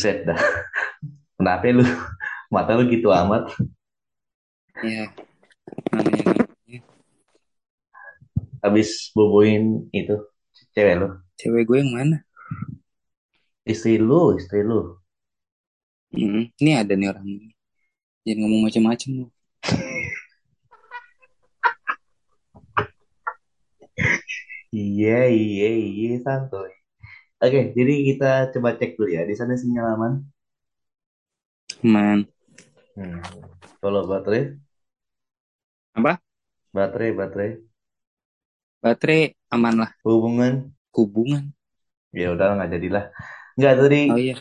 Buset dah. Kenapa lu? Mata lu gitu amat. Ya, namanya namanya. Habis boboin itu cewek lu. Cewek gue yang mana? Istri lu, istri lu. Hmm, ini ada nih orang ini. Jangan ngomong macam-macam lu. Iya, iya, iya, santuy. Oke, jadi kita coba cek dulu ya. Di sana sinyal aman. Man. Hmm. Kalau baterai, Apa? baterai, baterai. Baterai aman lah. Hubungan, Hubungan. ya udah nggak jadilah. Nggak tadi, Oh iya.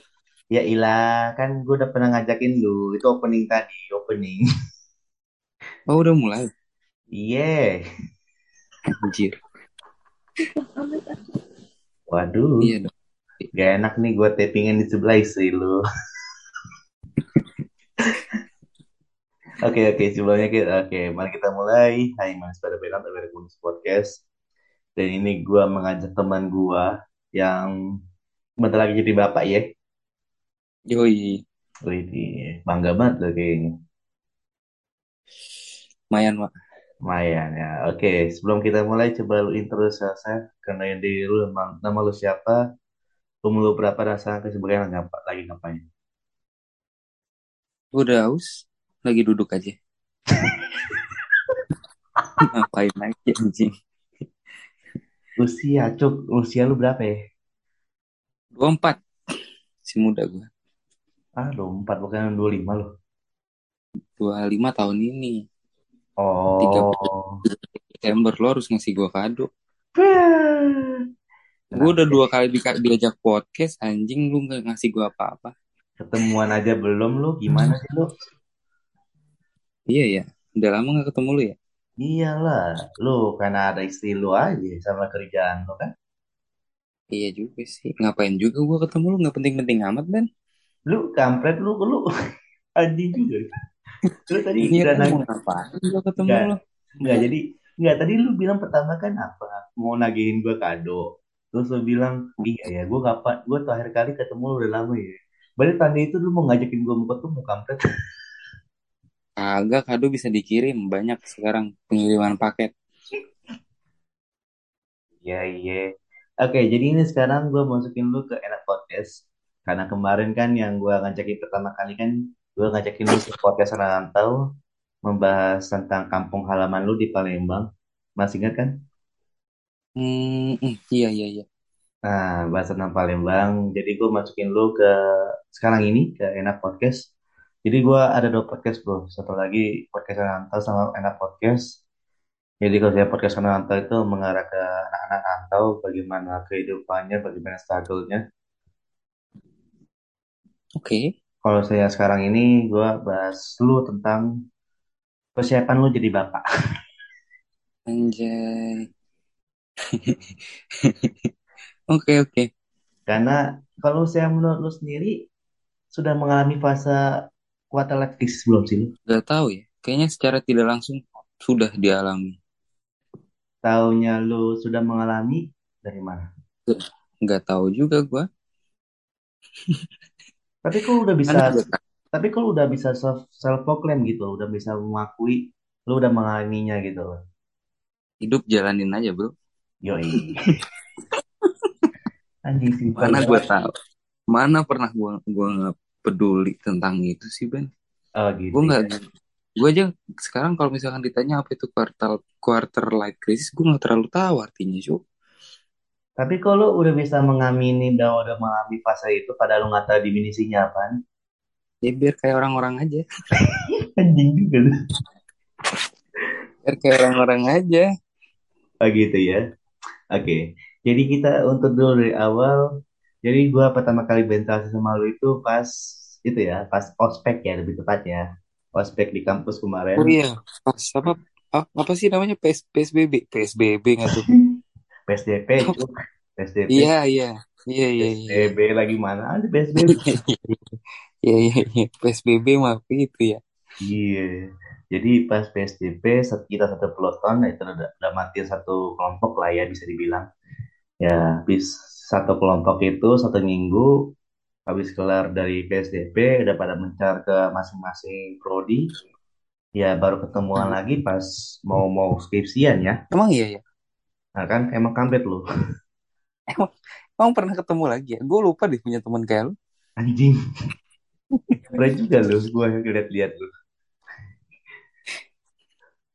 ya ilah kan gue udah pernah ngajakin lu. Itu opening tadi, opening. Oh udah mulai. Iya. Anjir. Waduh, Iya dong. gak enak nih gue tappingin di sebelah istri lu. Oke oke sebelumnya kita oke mari kita mulai. Hai Mas pada benar dari Kunus Podcast. Dan ini gua mengajak teman gua yang bentar lagi jadi bapak ya. Yoi. Wih, bangga banget loh kayaknya. Lumayan, Pak. Lumayan ya. Oke, sebelum kita mulai coba lu intro selesai karena yang di lu nama, nama lu siapa, umur lu berapa dan sekarang kesibukan ngapa, lagi ngapain? Gue udah haus. Lagi duduk aja. Ngapain lagi anjing. Usia, cuk, usia lu berapa ya? 24. Si muda gue. Ah, lu empat bukan dua lima loh. 25 tahun ini. Oh. Desember lo harus ngasih gue kado. Gue udah dua kali di, diajak podcast, anjing lu gak ngasih gue apa-apa. Ketemuan aja belum lu, gimana sih lu? Iya ya, udah lama gak ketemu lu ya? Iyalah, lu karena ada istri lu aja sama kerjaan lu kan. Iya juga sih. Ngapain juga gue ketemu lu gak penting-penting amat kan? Lu kampret lu, lu anjing juga. Lu tadi Iya udah mau ngapain gue ketemu Enggak, lu? enggak jadi enggak tadi lu bilang pertama kan apa? Mau nagihin gua kado. Terus lu bilang, iya ya, gua kapan, gua terakhir kali ketemu lu udah lama ya. Berarti tadi itu lu mau ngajakin gua mau ketemu kampret. Agak kado bisa dikirim banyak sekarang pengiriman paket. Iya, iya. Oke, jadi ini sekarang gua masukin lu ke Enak Podcast. Karena kemarin kan yang gua ngajakin pertama kali kan, gua ngajakin lu ke podcast Rantau membahas tentang kampung halaman lu di Palembang. Masih ingat kan? Hmm, hmm, iya iya iya. Nah, bahas tentang Palembang. Jadi gue masukin lu ke sekarang ini ke Enak Podcast. Jadi gue ada dua podcast bro. Satu lagi podcast rantau sama Enak Podcast. Jadi kalau saya podcast rantau itu mengarah ke anak-anak rantau, bagaimana kehidupannya, bagaimana struggle-nya. Oke. Kalau saya sekarang ini gue bahas lu tentang persiapan lu jadi bapak. Anjay. Oke oke. Karena kalau saya menurut lu sendiri sudah mengalami fase quarter life crisis belum sih lu? Gak tahu ya. Kayaknya secara tidak langsung sudah dialami. Taunya lu sudah mengalami dari mana? Gak tahu juga gue. Tapi kalau udah bisa, tapi kalau udah bisa self self proclaim gitu, udah bisa mengakui lu udah mengalaminya gitu. Hidup jalanin aja bro. Yoi. Anjing simpel Mana gue tahu. Mana pernah gue gua nggak peduli tentang itu sih Ben. Oh gitu. Gue nggak. ya. Gue aja sekarang kalau misalkan ditanya apa itu quarter quarter life crisis, gue nggak terlalu tahu artinya cuy. Tapi kalau udah bisa mengamini dan udah mengalami fase itu, padahal lu nggak tahu definisinya apa, Ya biar kayak orang-orang aja. anjing juga lu. Biar kayak orang-orang aja. Oh gitu ya. Oke. Jadi kita untuk dulu dari awal. Jadi gua pertama kali bentrasi sama lu itu pas itu ya, pas ospek ya lebih tepatnya. Ospek di kampus kemarin. Oh iya, pas apa ah, apa sih namanya PS, PSBB PSBB nggak tuh? PSDP, cuk. PSDP. Iya iya iya iya iya PSBB lagi mana ada PSBB. iya iya iya PSBB mah itu ya. Iya. Jadi pas set- kita satu peloton itu udah, udah mati satu kelompok lah ya bisa dibilang. Ya, habis satu kelompok itu satu minggu habis kelar dari PSDP udah pada mencar ke masing-masing prodi ya baru ketemuan Hmm. lagi pas mau mau skripsian ya Emang iya ya? Nah kan emang kampret lu Emang, emang pernah ketemu lagi ya? Gue lupa deh punya teman kayak lu. anjing kampret juga lu gue lihat-lihat lu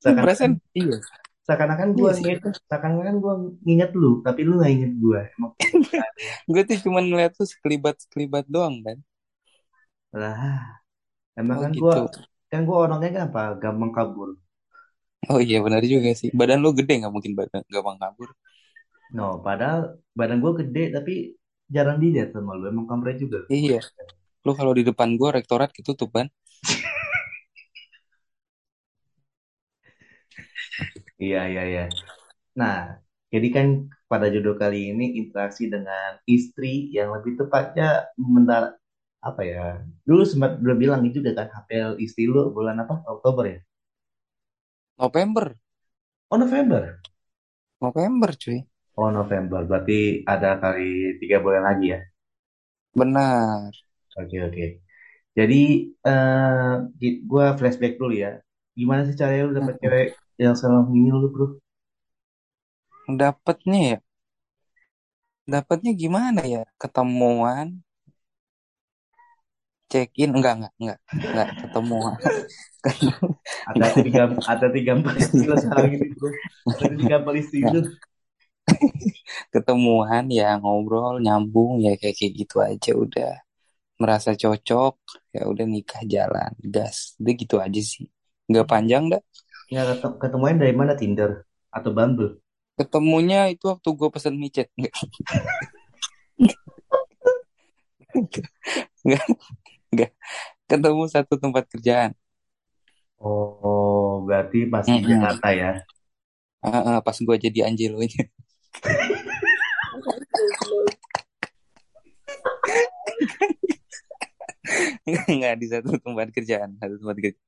Perasaan iya. seakan-akan gue Iya seakan-akan gue nginget lu tapi lu gak inget gue emang Gue tuh cuma ngeliat tuh sekelibat-sekelibat doang kan. lah emang Oh kan gue gitu. kan gue orangnya kan apa gampang kabur Oh iya benar juga sih. Badan lu gede nggak mungkin badan gampang kabur. no padahal badan gue gede tapi jarang dilihat sama lu emang kampret juga. Iya. Lu kalau di depan gue rektorat ketutup kan. iya iya iya Nah, jadi kan pada judul kali ini interaksi dengan istri yang lebih tepatnya mentar apa ya? Dulu sempat udah bilang juga kan HPL istri lu bulan apa? Oktober ya? November. Oh November. November cuy. Oh November. Berarti ada kali tiga bulan lagi ya? Benar. Oke oke. Jadi eh gue flashback dulu ya. Gimana sih caranya lu dapet cewek yang selalu ini lu bro? Dapatnya ya. Dapatnya gimana ya? Ketemuan, check in enggak enggak enggak enggak ketemuan. Ada tiga ada tiga lu sekarang ini bro. Ada tiga lu. ketemuan ya ngobrol nyambung ya kayak kayak gitu aja udah. Merasa cocok ya udah nikah jalan gas. Udah gitu aja sih. Nggak panjang dah. Ya ketemu ketemuan dari mana? Tinder atau Bumble? ketemunya itu waktu gue pesen micet nggak nggak nggak ketemu satu tempat kerjaan Oh, berarti pas di. Jakarta ya. Ah, ah, pas gue jadi Angelonya nggak di satu tempat kerjaan satu tempat kerja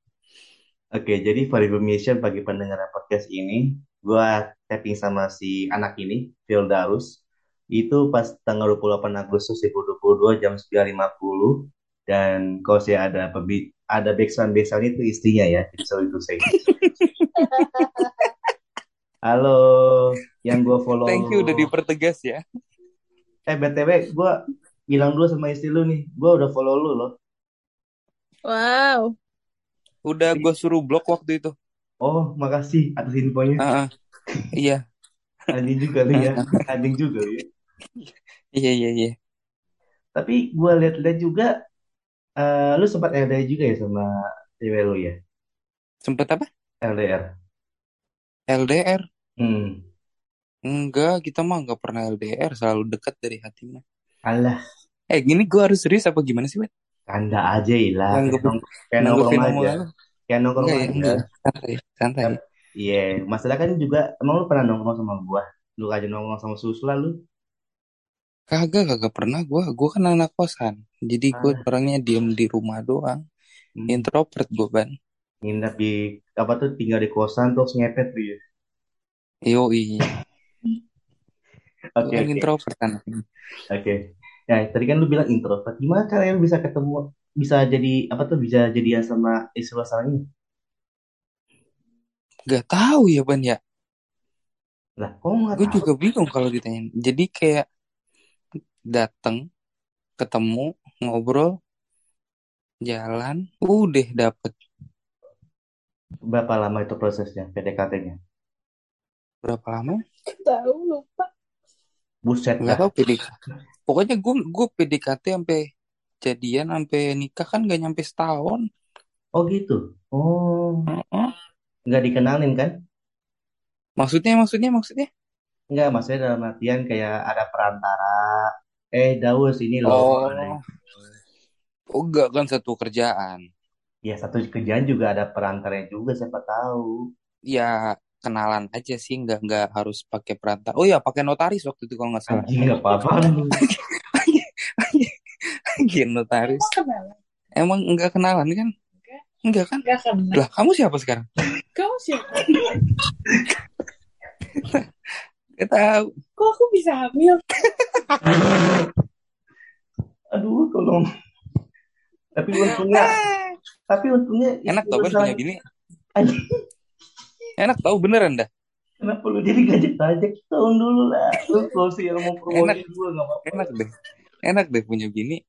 Oke, jadi for information bagi pendengar podcast ini, gua tapping sama si anak ini, Fildarus. Itu pas tanggal 28 Agustus 2022 jam 9.50 dan kalau saya ada pebi ada backsound backsound itu istrinya ya, jadi sorry to say. Halo, yang gua follow. thank you udah dipertegas ya Eh btw, gua bilang dulu sama istri lu nih, gua udah follow lu loh. Wow. udah gue suruh blok waktu itu Oh, makasih atas infonya. Ah, ah. iya Anjing juga lu ya, anjing juga lu ya. iya iya iya Tapi gue lihat-lihat juga, eh, lu sempat LDR juga ya sama cewek lu ya? sempet apa LDR. LDR Hmm. Enggak, kita mah nggak pernah LDR, selalu dekat dari hatinya. Alah, Eh, gini gue harus serius apa gimana sih, Bet? canda aja lah. Kayak, Nanggepin, nong kayak nongkrong nanggepin aja. omongan lu. Kayak nongkrong Enggak ya, aja. enggak. Santai, santai. Iya, masalah kan juga, emang lu pernah nongkrong sama gua? Lu aja nongkrong sama susu lah lu. Kagak, kagak pernah gue. Gue kan anak kosan. Jadi gue Alah, orangnya diem di rumah doang. hmm. Introvert gue, Ban. Nginep di, apa tuh, tinggal di kosan terus ngepet tuh ya. Yo, iya. Gue Oke, kan oke. introvert kan. Oke. Ya, tadi kan lu bilang introvert. Gimana caranya lu bisa ketemu, bisa jadi, apa tuh, bisa jadian sama istri lu sekarang ini? Gak tahu ya, Ban ya. Lah, kok nggak Gue tahu? juga bingung kalau ditanyain. Jadi kayak dateng, ketemu, ngobrol, jalan, udah dapet. Berapa lama itu prosesnya, PDKT-nya? Berapa lama? Tahu lupa. Buset Gak dah. tau PDKT. Pokoknya gue gue PDKT sampai jadian sampai nikah kan gak nyampe setahun. Oh gitu. Oh, Heeh. nggak dikenalin kan? Maksudnya maksudnya maksudnya? Nggak, maksudnya dalam artian kayak ada perantara. Eh, Daus ini loh. Oh, oh enggak kan satu kerjaan. Ya satu kerjaan juga ada perantaranya juga, siapa tahu. Ya kenalan aja sih nggak nggak harus pakai perantara. Oh ya pakai notaris waktu itu kalau nggak salah. Anjing nggak apa-apa lu. Anjir notaris. Kenalan. Emang nggak kenalan kan? Enggak. Enggak kan? Enggak kenal. Lah kamu siapa sekarang? Kamu siapa? Gak tahu. Kok aku bisa hamil? Tolong. Tapi untungnya, tapi untungnya Enak tau kan punya. Anjing, Enak tau beneran dah. Kenapa lu jadi gajek-gajek tahun dulu lah? Lu kalau sih yang mau promosi gue nggak apa-apa. Enak deh. Enak deh punya bini.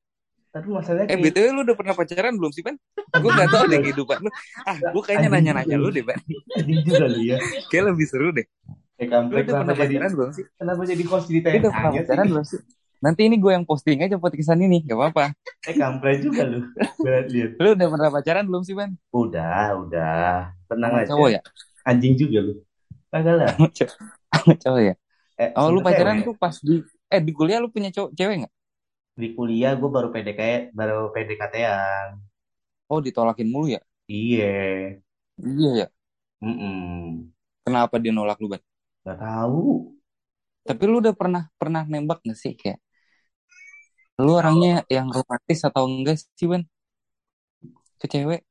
Tapi masalahnya Eh kayak BTW lu udah pernah pacaran belum sih, Ban? Gue gak tau deh kehidupan lu. Ah, gue kayaknya nanya-nanya lu lu. deh, Ban. anjing juga lu ya. Kayak lebih seru deh. Eh Lu kampret udah kenapa pernah jadi pacaran belum sih? kenapa jadi host Lu ceritain udah pernah pacaran belum sih? Nanti ini gue yang posting aja podcastan ini, gak apa-apa. Eh kampret juga lu. Berat lihat. Lu udah pernah pacaran belum sih, Ban? Udah, udah. Tenang Sama aja. cowok ya? Anjing juga lu. Kagak lah. Cowok- ya? Eh, Oh, lu pacaran cewek. tuh pas di... Eh, di kuliah lu punya cowok cewek gak? di kuliah gue baru PDK baru PDKT-an. Oh, ditolakin mulu ya? Iya. Iya ya. Mm-mm. Kenapa dia nolak lu, Ban? Gak tahu. Tapi lu udah pernah pernah nembak gak sih kayak lu orangnya yang romantis atau enggak sih Ban ke cewek?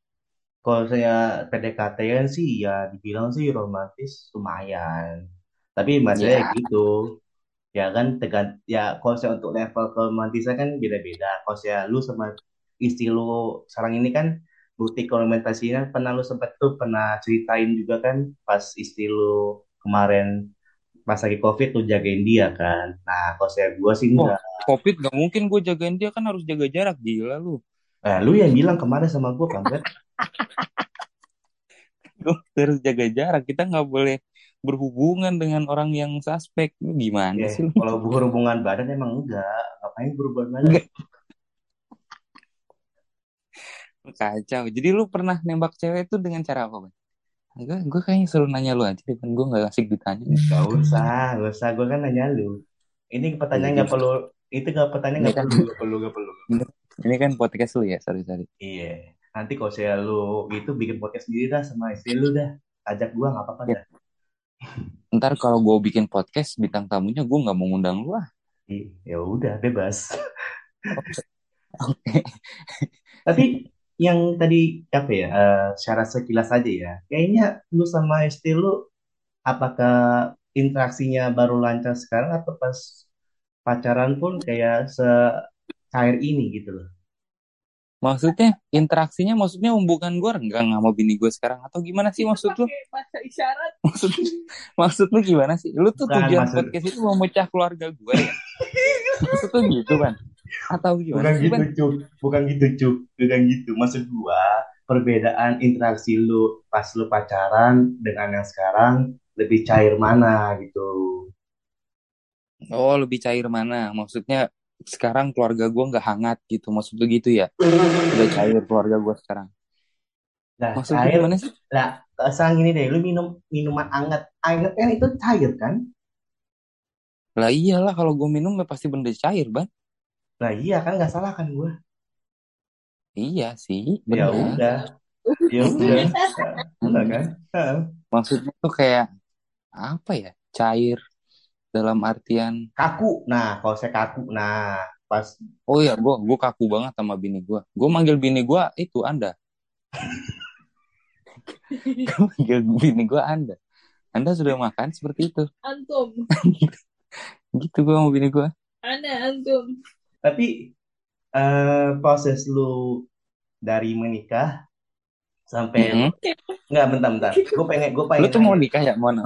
Kalau saya PDKT-an sih ya dibilang sih romantis lumayan. Tapi masalahnya Ya. gitu. Ya kan tegan ya kalau saya untuk level keromantisan kan beda-beda. Kalau saya lu sama istri lu sekarang ini kan bukti komunikasinya pernah lu sempat tuh pernah ceritain juga kan pas istri lu kemarin pas lagi covid lu jagain dia kan. Nah kalau saya gua sih enggak. Covid gak mungkin gue jagain dia kan harus jaga jarak gila lu. Eh, lu yang bilang kemarin sama gua kan harus jaga jarak. Kita nggak boleh berhubungan dengan orang yang suspek. Lu gimana Ya, sih lu? kalau berhubungan badan emang enggak. Ngapain berhubungan badan? Enggak. Kacau. Jadi lu pernah nembak cewek itu dengan cara apa, Ban? Gue, gue kayaknya selalu nanya lu aja, kan gue gak asik ditanya. Gak usah, gak usah. Gue kan nanya lu. Ini pertanyaan Iya, nggak perlu. Itu gak pertanyaan nggak kan, perlu, gak perlu, gak perlu. ini kan podcast lu ya, sorry sorry. Iya. Nanti kalau saya lu itu bikin podcast sendiri dah sama istri lu dah. Ajak gua nggak apa-apa Ya. dah. Ntar kalau gue bikin podcast bintang tamunya gue nggak mau ngundang lu ah. Ih, Ya udah, bebas. Oke. Tapi yang tadi apa ya? eh, secara sekilas aja ya. Kayaknya lu sama istri lu apakah interaksinya baru lancar sekarang atau pas pacaran pun kayak secair ini gitu loh. Maksudnya interaksinya maksudnya hubungan gue renggang sama bini gue sekarang atau gimana sih maksud lu? Bahasa isyarat. Maksud maksud lu gimana sih? Lu tuh Bukan, tujuan maksud- podcast itu mau mecah keluarga gue ya? Maksud lu gitu kan? Atau Bukan gimana sih gitu? Cuk. Bukan gitu, Cuk. Bukan gitu. Maksud gua, perbedaan interaksi lu pas lu pacaran dengan yang sekarang lebih cair mana gitu. Oh lebih cair mana? Maksudnya sekarang keluarga gue nggak hangat gitu. Maksud lu gitu ya? Udah cair keluarga gue sekarang. Nah, Maksud lu cair. gimana sih? Nah, sekarang gini deh, lu minum minuman anget. Anget kan itu cair kan? Lah iyalah kalau gue minum ya pasti benda cair, Ban. Nah, iya kan nggak salah kan gua. Iya sih, Ya benar. udah. Ya udah. Benar kan? Maksudnya tuh kayak apa ya? Cair dalam artian Kaku. Nah, kalau saya kaku, nah pas oh ya gue gue kaku banget sama bini gue. Gue manggil bini gue itu Anda. gue manggil bini gue Anda. Anda sudah makan seperti itu. Antum. Gitu gue sama bini gue. Ana antum. Tapi eh, proses lu dari menikah sampai Mm-mm. nggak bentar-bentar. Gue pengen gue Lu pengen tuh mau nikah ya, Mono?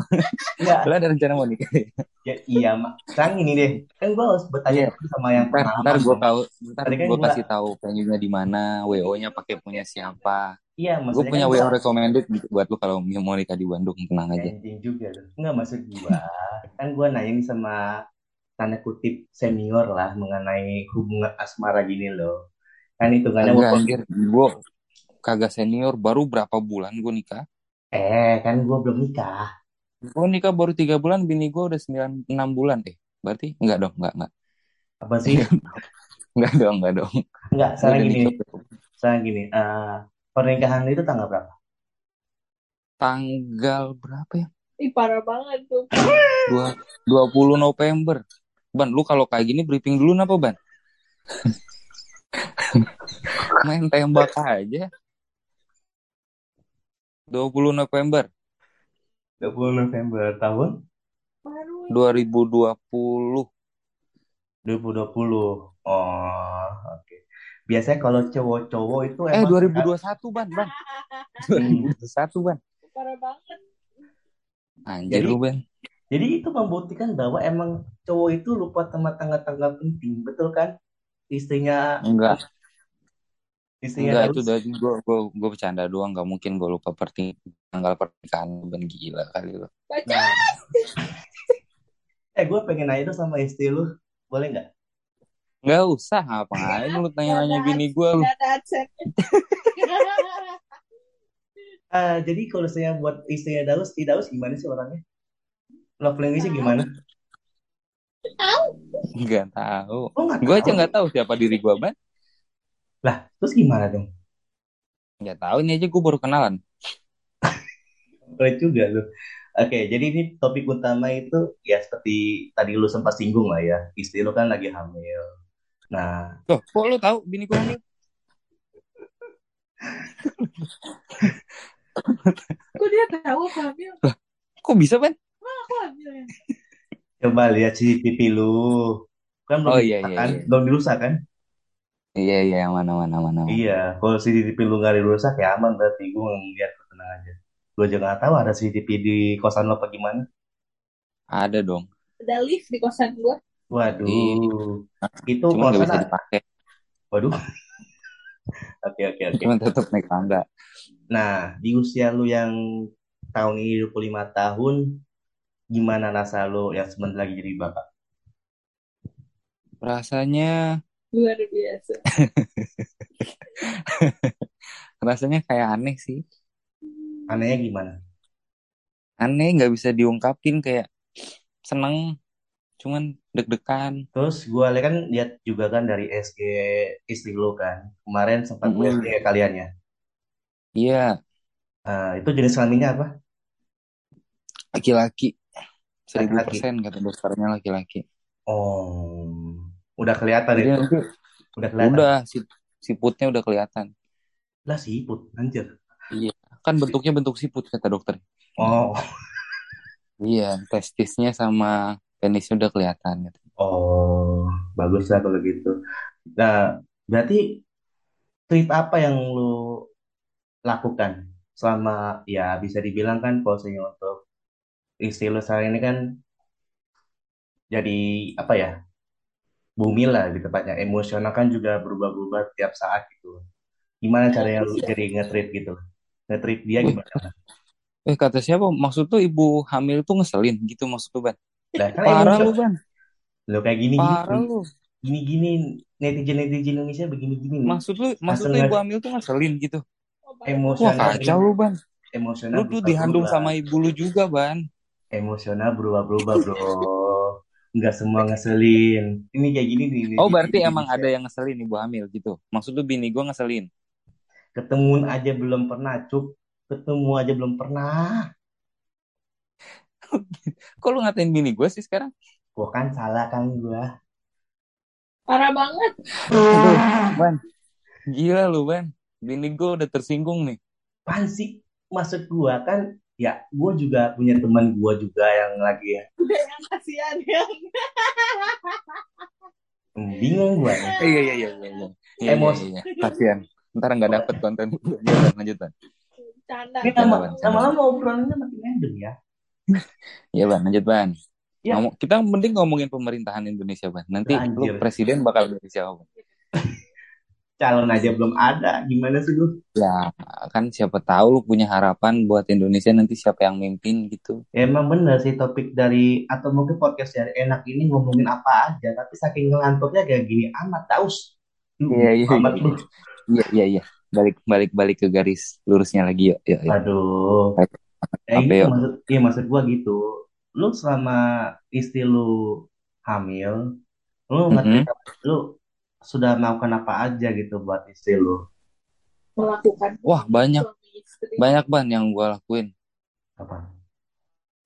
Nggak, Lu ada rencana mau nikah ya? ya, iya mak. Sekarang ini deh. Kan gue harus bertanya dulu sama yang Ntar, ntar gue dong. tahu, ntar kan gue kasih tahu venue-nya di mana, WO-nya pakai punya siapa. Iya, Gue maksudnya punya kan WO gua recommended gitu buat lu kalau mau nikah di Bandung, tenang aja. anjing juga. Nggak maksud gue. Kan gue nanya sama tanda kutip senior lah mengenai hubungan asmara gini loh. Kan walaupun anjir, gue kagak senior, baru berapa bulan gue nikah. eh kan gue belum nikah. Gue nikah baru tiga bulan, bini gue udah sembilan enam bulan deh. Berarti enggak dong, enggak enggak. Apa sih? Enggak dong, enggak dong. Enggak, Gue sekarang udah gini. nikah Sekarang gini. eh, pernikahan itu tanggal berapa? tanggal berapa ya? Ih parah banget tuh. Dua, 20 November. Ban, lu kalau kayak gini briefing dulu apa, Ban? Main tembak aja. 20 November 20 November tahun Baru 2020. 2020. Oh, oke. Biasanya kalau cowok-cowok itu Eh emang 2021 ban ban. 2021 ban. Parah banget. Anjir Jadi- lu. Jadi itu membuktikan bahwa emang cowok itu lupa sama tanggal-tanggal penting, betul kan? Istrinya Enggak. Istrinya Enggak itu dari gue gue gue bercanda doang nggak mungkin gue lupa perti tanggal pernikahan ban gila kali lu. Baca. Nah. eh gue pengen nanya tuh sama istri lu, boleh nggak? Nggak usah ngapain lu tanya-nanya bini gue lu. Gak. Ah, jadi kalau saya buat istrinya Daus, si Daus gimana sih orangnya? Love language-nya gimana? Nggak tahu. Oh nggak Gue aja tahu. nggak tahu siapa diri gue ban. Lah, terus gimana dong? Nggak tahu ini aja gue baru kenalan. Keren juga lu. Oke, jadi ini topik utama itu ya seperti tadi lu sempat singgung lah ya. Istri lu kan lagi hamil. Nah, Loh, kok lu tahu bini gue hamil? Kok dia tahu aku hamil? Kok bisa ban? Aku hamil ya. coba lihat CCTV lu. Kan belum Oh, iya, iya, kan? iya. Belum dirusak kan? Iya iya yang mana mana mana. mana. Iya, kalau CCTV lu nggak dirusak ya aman berarti gue ngeliat lu tenang aja. Gue juga nggak tahu ada CCTV di kosan lo apa gimana. Ada dong. Ada lift di kosan gua. Waduh, Iya. itu nggak kosan. bisa dipakai. Waduh. Oke oke oke. Cuman tetap naik tangga. Nah, di usia lu yang tahun ini 25 tahun, gimana rasa lu yang sebentar lagi jadi bapak? Rasanya Luar biasa. rasanya kayak aneh sih. Anehnya gimana? Aneh nggak bisa diungkapin kayak seneng. Cuman deg-degan. Terus gue lihat kan lihat juga kan dari SG istri lu kan. Kemarin sempat Mm-mm. SG kalian ya. Iya Nah, itu jenis kelaminnya apa? laki-laki. Seribu persen kata dokternya laki-laki. Oh, udah kelihatan Jadi itu. Udah kelihatan. udah si siputnya udah kelihatan. Lah siput, anjir. Iya. Kan bentuknya bentuk siput kata dokter. Oh, Iya, testisnya sama penisnya udah kelihatan gitu. oh, bagus lah kalau gitu. Nah, berarti trip apa yang lu lakukan selama ya bisa dibilang kan posisinya untuk istri lu sekarang ini kan jadi apa ya bumi lah di tempatnya emosional kan juga berubah-ubah tiap saat gitu. Gimana caranya lu jadi nge-trip gitu? Nge-trip dia gimana? eh kata siapa? Maksud tuh ibu hamil tuh ngeselin gitu maksud lu, Ban? Nah, kan Parah emosional. lu, Ban. Lo kayak gini-gini, Parah lu. gini-gini netizen-netizen Indonesia begini-gini nih. Maksud lu, maksud lu ibu hamil tuh ngeselin gitu. Parah. Wah, emosional kacau lu, Ban. emosional Lu tuh dihandung sama ibu lu juga, Ban. Emosional berubah-berubah, bro. Nggak semua ngeselin. Ini kayak gini nih. Oh, berarti emang Indonesia. ada yang ngeselin ibu hamil gitu. Maksud lu bini gua ngeselin. Ketemuan aja belum pernah, Cuk. Ketemu aja belum pernah. Kok lu ngatain bini gua sih sekarang? Gua kan salah kan gua. Parah banget. Aduh, Ban. Gila lu, Ban. Bini gua udah tersinggung nih. Pan sih maksud gua kan ya gua juga punya teman gua juga yang lagi ya. Udah yang kasihan yang Hmm, bingung gua nih. Iya, iya, iya, iya. Iya, iya, iya, Emosi. Kasian. Ntar nggak dapet konten. Ya, Ban, lanjut, Ban. canda. Ini lama-lama obrolannya makin random ya. Iya, Ban. Lanjut, Ban. Ya. Ngomong, kita mending ngomongin pemerintahan Indonesia, Ban. Nanti lu presiden bakal dari siapa? Calon aja belum ada. Gimana sih lu? Ya, kan siapa tahu lu punya harapan buat Indonesia nanti siapa yang mimpin gitu. Ya, emang bener sih topik dari atau mungkin podcast dari enak ini ngomongin apa aja, tapi saking ngelanturnya kayak gini amat taus. Lu Iya, iya, amat iya. lu. Iya, iya, iya. Balik, balik, balik ke garis lurusnya lagi, yuk. Yuk, yuk. Aduh. Ya gitu maksud, iya maksud gua gitu. Lu selama istri lu hamil, lu nge-treat Mm-mm. lu sudah melakukan apa aja gitu buat istri lu? Melakukan Wah, banyak. Banyak, Ban, yang gua lakuin. Apa?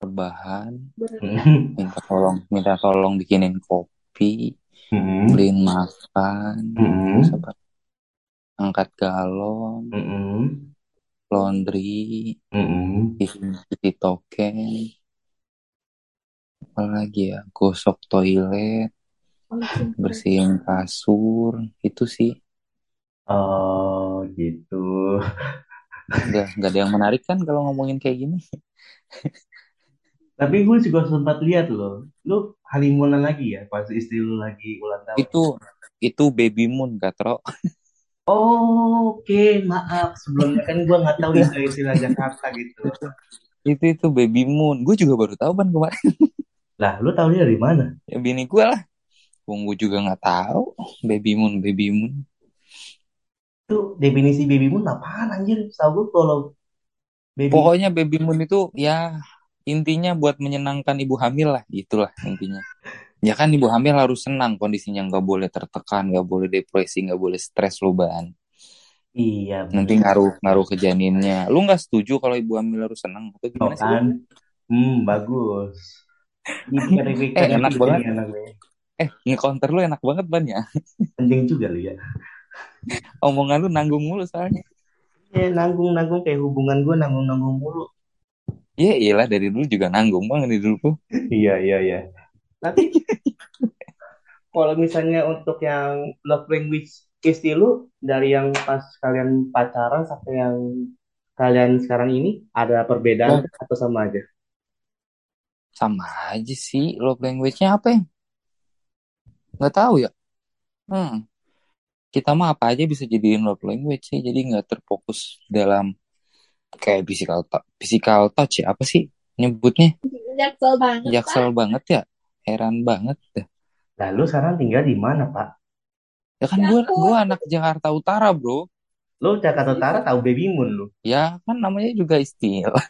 Rebahan, Berenang. minta tolong, minta tolong bikinin kopi, Mm-mm. beliin makan, apa? Angkat galon, Mm-mm. laundry, bikin cuci token, apa lagi ya, gosok toilet. Bersihin kasur itu sih Oh, gitu. nggak nggak ada yang menarik kan kalau ngomongin kayak gini Tapi gue juga sempat lihat loh. Lu halimunan lagi ya pas istri lu lagi ulang tahun. itu itu baby moon katro Oh, Oke, maaf. Sebelumnya kan gue nggak tahu istilah-istilah Jakarta gitu. itu itu baby moon gue juga baru tahu kan kemarin Lah, lu tahu dia dari mana? ya bini gue lah Wong gue juga nggak tahu baby moon baby moon Itu definisi baby moon apaan anjir? Tahu gue kalau baby pokoknya baby moon itu ya intinya buat menyenangkan ibu hamil lah itulah intinya ya kan ibu hamil harus senang kondisinya nggak boleh tertekan nggak boleh depresi nggak boleh stres lo ban Iya, nanti ngaruh ngaruh ke janinnya lu nggak setuju kalau ibu hamil harus senang atau Oh, gimana sih kan? Hmm, bagus. Ini Eh, enak banget. gue. Eh nge-counter lu enak banget ban ya Anjing juga lu ya. omongan lu nanggung mulu soalnya Ya, nanggung-nanggung kayak hubungan gue nanggung-nanggung mulu. ya iyalah dari dulu juga nanggung banget dari dulu Iya, iya, iya. Tapi kalau misalnya untuk yang love language istri lu dari yang pas kalian pacaran sampai yang kalian sekarang ini ada perbedaan atau sama aja? sama aja sih love language-nya apa ya nggak tahu ya hmm kita mah apa aja bisa jadiin love language sih jadi nggak terfokus dalam kayak physical touch physical touch ya apa sih nyebutnya Jaksel banget. jaksel banget ya heran banget dah. Lalu sekarang tinggal di mana, Pak? ya kan gue gue anak Jakarta Utara bro Lu Jakarta Utara tahu baby moon lu. ya kan namanya juga istilah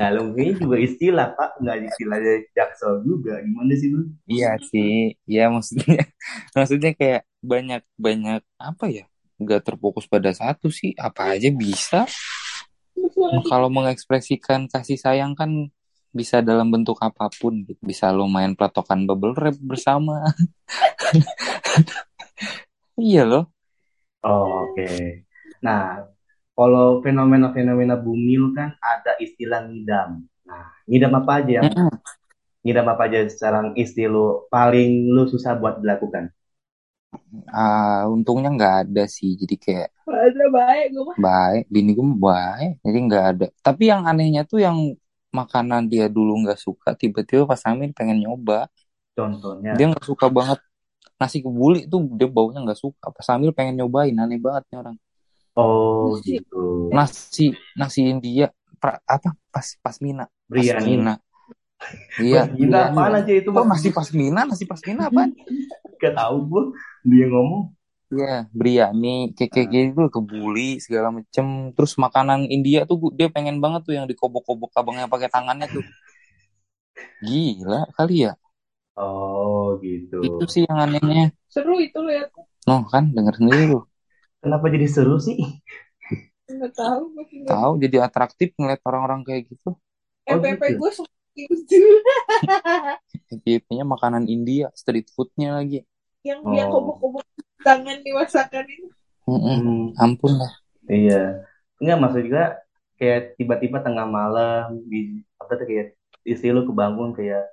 Lalu ini juga istilah, Pak. Nggak istilah jaksel juga. Gimana sih lu? iya sih ya maksudnya maksudnya kayak banyak banyak apa ya nggak terfokus pada satu sih apa aja bisa Nah, kalau mengekspresikan kasih sayang kan bisa dalam bentuk apa pun gitu. Bisa lo main peletokan bubble wrap bersama. iya loh. Oh, Oke. Nah, kalau fenomena-fenomena bumil kan ada istilah ngidam. Nah, ngidam apa aja yang ngidam apa aja sekarang istri lu paling lu susah buat dilakukan? Ah, untungnya nggak ada sih. Jadi kayak Ada baik gue mah. baik, bini gue mah baik. Jadi nggak ada. Tapi yang anehnya tuh yang makanan dia dulu nggak suka, tiba-tiba pas hamil pengen nyoba. Contohnya. Dia nggak suka banget nasi kebuli tuh dia baunya nggak suka. Pas hamil pengen nyobain, aneh banget nih orang. Oh, Nasi. gitu. Nasi nasi India pra- apa pas pasmina Biryani. pasmina iya biryani. apaan aja itu? kok nasi pasmina nasi pasmina apa Gak tahu gue. Dia ngomong. Iya, biryani, kayak kayak gitu, kebuli segala macem. Terus makanan India tuh dia pengen banget tuh yang dikobok-kobok abangnya pakai tangannya tuh. Gila kali ya. Oh, gitu. Itu sih yang anehnya. Seru itu lihat. Noh kan denger sendiri lu. Kenapa jadi seru sih? Nggak tahu. gue Tahu jadi atraktif ngeliat orang-orang kayak gitu. Oh, FPP gitu. gue seperti itu. Kayaknya makanan India, street foodnya lagi. Yang dia Oh. kobok-kobok tangan di masakan itu. Mm-mm. Hmm, Ampun lah. iya. Enggak maksud juga kayak tiba-tiba tengah malam di apa tuh kayak istri lu kebangun kayak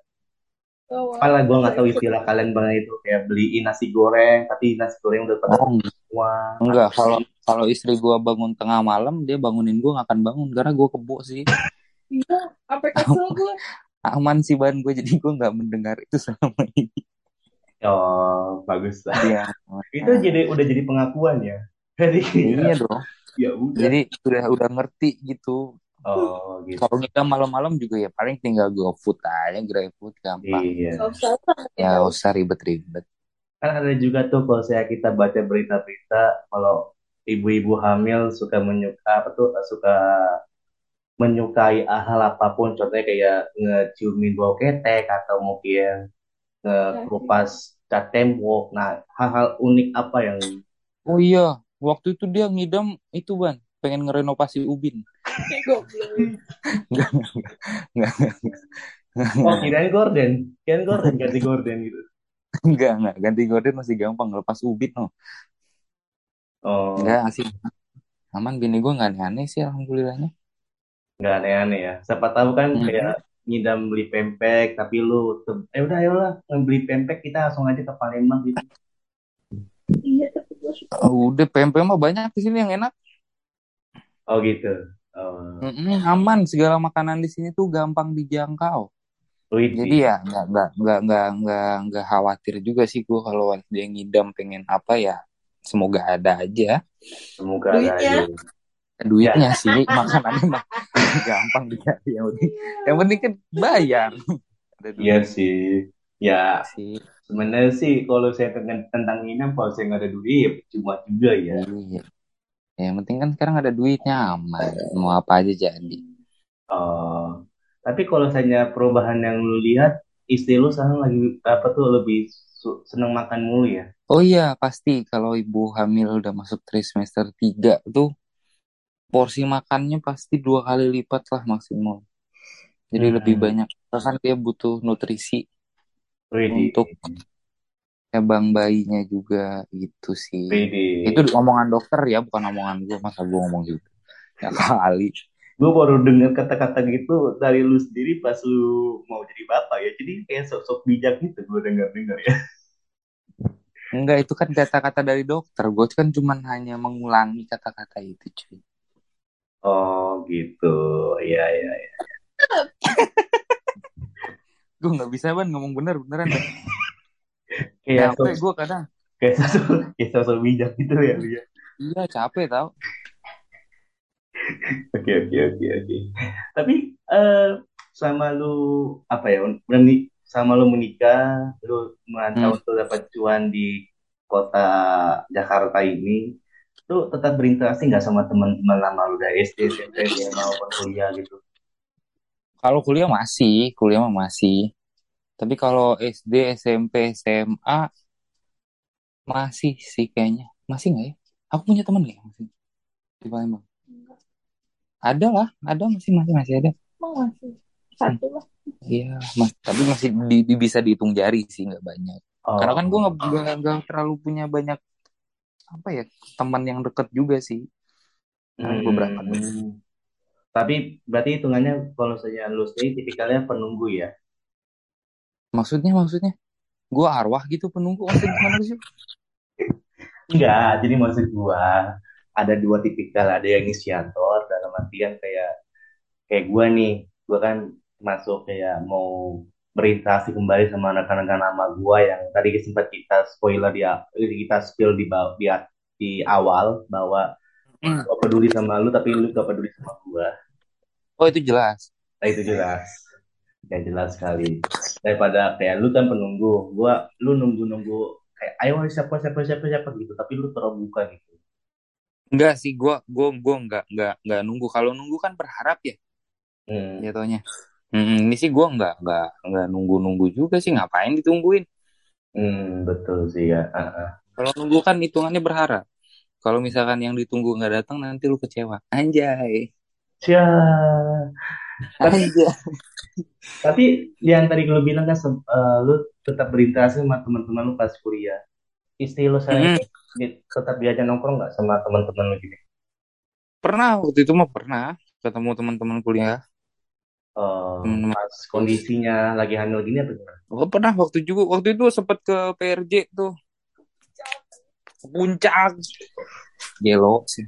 Oh, wow. apalah gue nggak tahu istilah kalian banget itu kayak beliin nasi goreng tapi nasi goreng udah pada Oh, semua enggak. Kalau kalau istri gua bangun tengah malam, dia bangunin gua nggak akan bangun karena gua kebo sih. Iya, sampai kesel gue. Aman sih ban gue jadi gua nggak mendengar itu selama ini. oh bagus lah Iya. itu jadi udah jadi pengakuan ya jadi Iya dong. ya udah Jadi udah udah ngerti gitu. oh gitu Kalau kita malam-malam juga ya paling tinggal GoFood aja, GrabFood gampang. iya. Ya usah ribet-ribet. Kan ada juga tuh kalau saya kita baca berita-berita kalau ibu-ibu hamil suka menyuka apa tuh suka menyukai hal apa pun contohnya kayak ngeciumin bau ketek atau mungkin ngekupas cat tembok. Nah hal-hal unik apa yang Oh iya, waktu itu dia ngidam itu ban, pengen ngerenovasi ubin. Oh kirain gorden kirain gorden ganti gorden gitu enggak, enggak. Ganti gorden masih gampang, lepas ubin no. oh Enggak sih. Aman bini gue nggak aneh-aneh sih alhamdulillahnya. nggak aneh-aneh ya siapa tahu kan Hmm. kayak ngidam beli pempek tapi lu te- eh udah ayolah beli pempek kita langsung aja ke Palembang gitu Iya, tapi gue suka. Oh, udah pempek mah banyak di sini yang enak. oh gitu oh Mm-mm, aman segala makanan di sini tuh gampang dijangkau. Wih, Jadi ya nggak nggak nggak nggak nggak nggak khawatir juga sih gue kalau dia ngidam pengen apa ya semoga ada aja. Semoga Duitnya. ada duitnya sih makanannya mah gampang dicari yang penting yang penting kan bayar. Ada duit iya sih. Ya sih. sebenarnya sih kalau saya tentang tentang nginam kalau saya nggak ada duit ya cuma juga ya. Iya. Ya, yang penting kan sekarang ada duitnya aman. Mau apa aja jadi. Oh, tapi kalau misalnya perubahan yang lu lihat, istri lu sekarang lagi apa tuh lebih seneng makan mulu ya? oh iya pasti kalau ibu hamil udah masuk trimester 3 tuh porsi makannya pasti dua kali lipat lah maksimal jadi lebih Hmm, banyak kan dia butuh nutrisi Widih, untuk cabang bayinya juga gitu sih. Itu omongan dokter ya, bukan omongan gue. Masa gue ngomong gitu? Ya kali. Gue baru dengar kata-kata gitu dari lu sendiri pas lu mau jadi bapak ya. Jadi kayak sok-sok bijak gitu gue dengar-dengar ya. Enggak, itu kan kata-kata dari dokter. Gue kan cuma hanya mengulangi kata-kata itu, cuy. Oh gitu, iya iya. iya. Gue nggak bisa ban ngomong bener beneran. Ban. Kayak gue kadang. kayak sosok kayak sosok bijak gitu ya ya. Iya capek tau. Oke oke oke oke. Tapi eh sama lu apa ya? Menik sama lu menikah, lu merantau Hmm. tuh dapat cuan di kota Jakarta ini, lu tetap berinteraksi nggak sama teman-teman lama lu dari SD, SMP, SMA maupun kuliah gitu? Kalau kuliah masih, kuliah mah masih. Tapi kalau SD, SMP, SMA masih sih kayaknya. Masih nggak ya? Aku punya teman nggak ya masih di Palembang? Ada lah, ada masih masih masih ada. Emang masih satu lah. Iya, mas, tapi masih di, di- bisa dihitung jari sih, nggak banyak. Karena kan gue Oh, nggak terlalu punya banyak apa ya teman yang deket juga sih. Paling beberapa hmm. Tapi berarti hitungannya kalau misalnya lu sendiri tipikalnya penunggu ya? Maksudnya maksudnya gue arwah gitu penunggu maksudnya gimana sih? Enggak, jadi maksud gua ada dua tipikal, ada yang inisiator artian kayak kayak gua nih, gua kan masuk kayak mau berinteraksi kembali sama anak-anak lama gua yang tadi sempat kita spoiler di kita spill di di, di awal bahwa Hmm. gua peduli sama lu tapi lu gak peduli sama gua. Oh itu jelas. Nah itu jelas. Ya jelas sekali. Daripada kayak lu kan penunggu, gua lu nunggu-nunggu kayak ayo siapa siapa siapa siapa gitu, tapi lu terbuka gitu. Enggak sih, gue gua gua nggak nggak nggak nunggu. Kalau nunggu kan berharap ya Hmm. jatuhnya. Hmm, ini sih gue nggak nggak nggak nunggu-nunggu juga sih. Ngapain ditungguin? Hmm, betul sih ya. Ah, ah. Kalau nunggu kan hitungannya berharap. Kalau misalkan yang ditunggu nggak datang nanti lu kecewa. Anjay. Cia. Tapi, Anjay. tapi yang tadi lu bilang kan eh, lu tetap berinteraksi sama teman-teman lu pas kuliah. Istri lu Hmm, sekarang di- tetap diajak nongkrong nggak sama teman-teman lu gini? pernah waktu itu mah pernah ketemu teman-teman kuliah. Eh, Teman-teman. pas kondisinya lagi hamil gini atau gimana? Oh, pernah waktu juga waktu itu sempat ke PRJ tuh ke puncak. Gelo sih.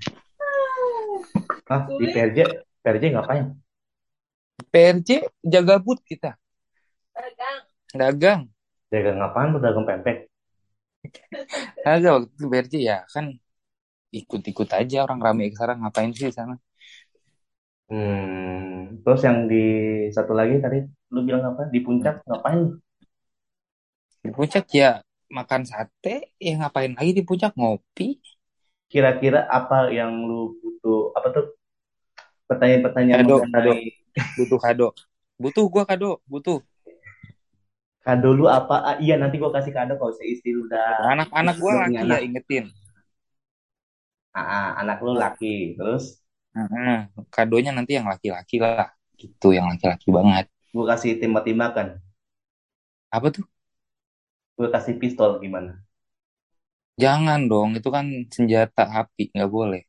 Hah, di. PRJ, PRJ ngapain? PRJ jaga but kita. Dagang. Dagang. Dagang ngapain lu dagang pempek? Ada waktu itu PRJ ya kan ikut-ikut aja orang rame sekarang ngapain sih di sana? Hmm, terus yang di satu lagi tadi lu bilang apa? Di puncak ngapain? Di puncak ya makan sate, ya ngapain lagi di puncak ngopi. Kira-kira apa yang lu butuh? Apa tuh pertanyaan-pertanyaan Kado, kado, mengenai butuh kado. Butuh gua kado, butuh. Kado lu apa? Ah, iya nanti gua kasih kado kalau si istri lu udah Anak-anak punya laki anak. ya ingetin. Ah, ah, anak lu laki. Terus Heeh, kadonya nanti yang laki-laki lah. Gitu, yang laki-laki banget. gua kasih tembak-tembakan. Apa tuh? Gua kasih pistol gimana? Jangan dong, itu kan senjata api, nggak boleh.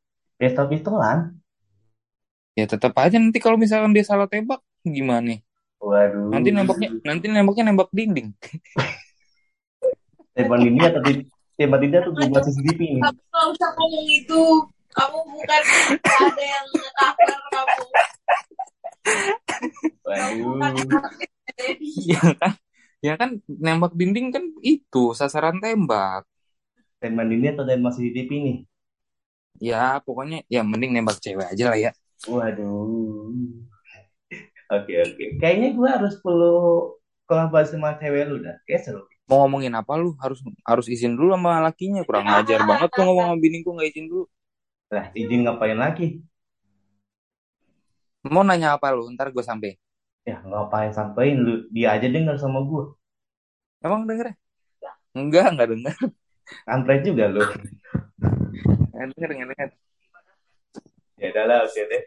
Pistol-pistolan? Ya tetap aja nanti kalau misalkan dia salah tembak, gimana nih? Waduh. Nanti nembaknya nanti nembaknya nembak dinding. Tembak ini atau di tembak ini atau di bawah CCTV ini? Kamu nggak usah ngomong itu. Kamu bukan ada yang nge-cover kamu. Waduh. Ya kan? Ya kan nembak dinding kan itu sasaran tembak. Tembak ini atau tembak CCTV ini? Ya pokoknya ya mending nembak cewek aja lah ya. Waduh. Oke oke. Kayaknya gue harus perlu kolaborasi sama cewek lu dah. Kayak seru. Mau ngomongin apa lu harus harus izin dulu sama lakinya kurang ajar banget lu ngomong sama biniku nggak izin dulu. Lah izin ngapain lagi? Mau nanya apa lu? Ntar gue sampai. Ya ngapain sampein lu dia aja denger sama gue. Emang denger ya? Enggak, enggak denger. Kampret juga lu. Enggak denger, enggak denger. Ya udahlah oke deh.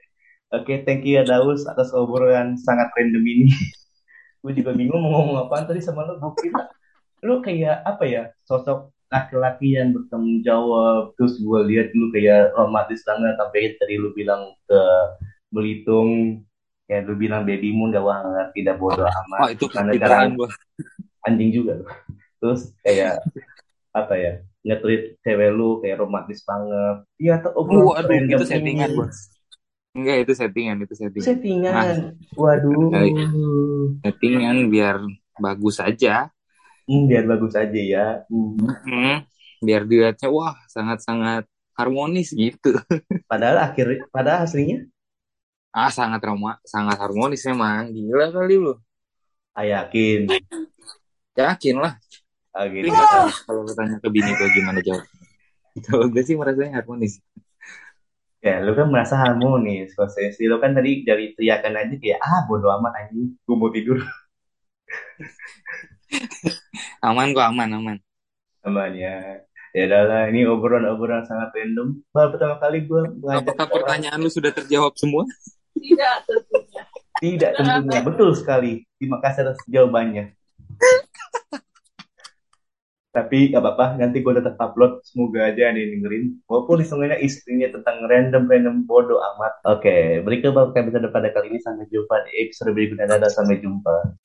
Oke, thank you ya Daus atas obrolan sangat random ini. gue juga bingung mau ngomong apaan tadi sama lu. Gue kira lu kayak apa ya sosok laki-laki yang bertanggung jawab. Terus gue lihat lu kayak romantis banget sampai tadi lu bilang ke Belitung kayak lu bilang baby moon gak wah ngerti dah bodo amat. Oh, itu Karena cara gua. anjing juga lu. Terus kayak apa ya nge-treat cewek lu kayak romantis banget. Iya tuh obrolan Waduh, random itu settingan, ini. Enggak, itu settingan, itu settingan. Settingan. Waduh. Settingan biar bagus aja. Hmm, biar bagus aja ya. Hmm. Hmm, biar dilihatnya wah sangat-sangat harmonis gitu. Padahal akhir padahal aslinya Ah, sangat roma, sangat harmonis emang. Gila kali lu. ah, yakin. Yakin lah. Ah, gitu. kalau lu tanya ke bini gue gimana jawab. Kalau gue sih merasanya harmonis. Ya, lu kan merasa harmonis. Posisi lu kan tadi dari teriakan aja kayak ah bodo amat anjing, gue mau tidur. Aman kok, aman, aman. Aman ya. Ya udahlah, ini obrolan-obrolan sangat random. Baru pertama kali gue mengajak Apakah pertanyaan lu sudah terjawab semua? Tidak tentunya. tidak tentunya betul sekali. Terima kasih atas jawabannya. Tapi gak apa-apa, nanti gue tetap upload. Semoga aja ada yang dengerin. Walaupun hitungannya istrinya tentang random-random bodoh amat. Oke, berikut bakal episode pada kali ini. Sampai jumpa di episode berikutnya. Dadah, sampai jumpa.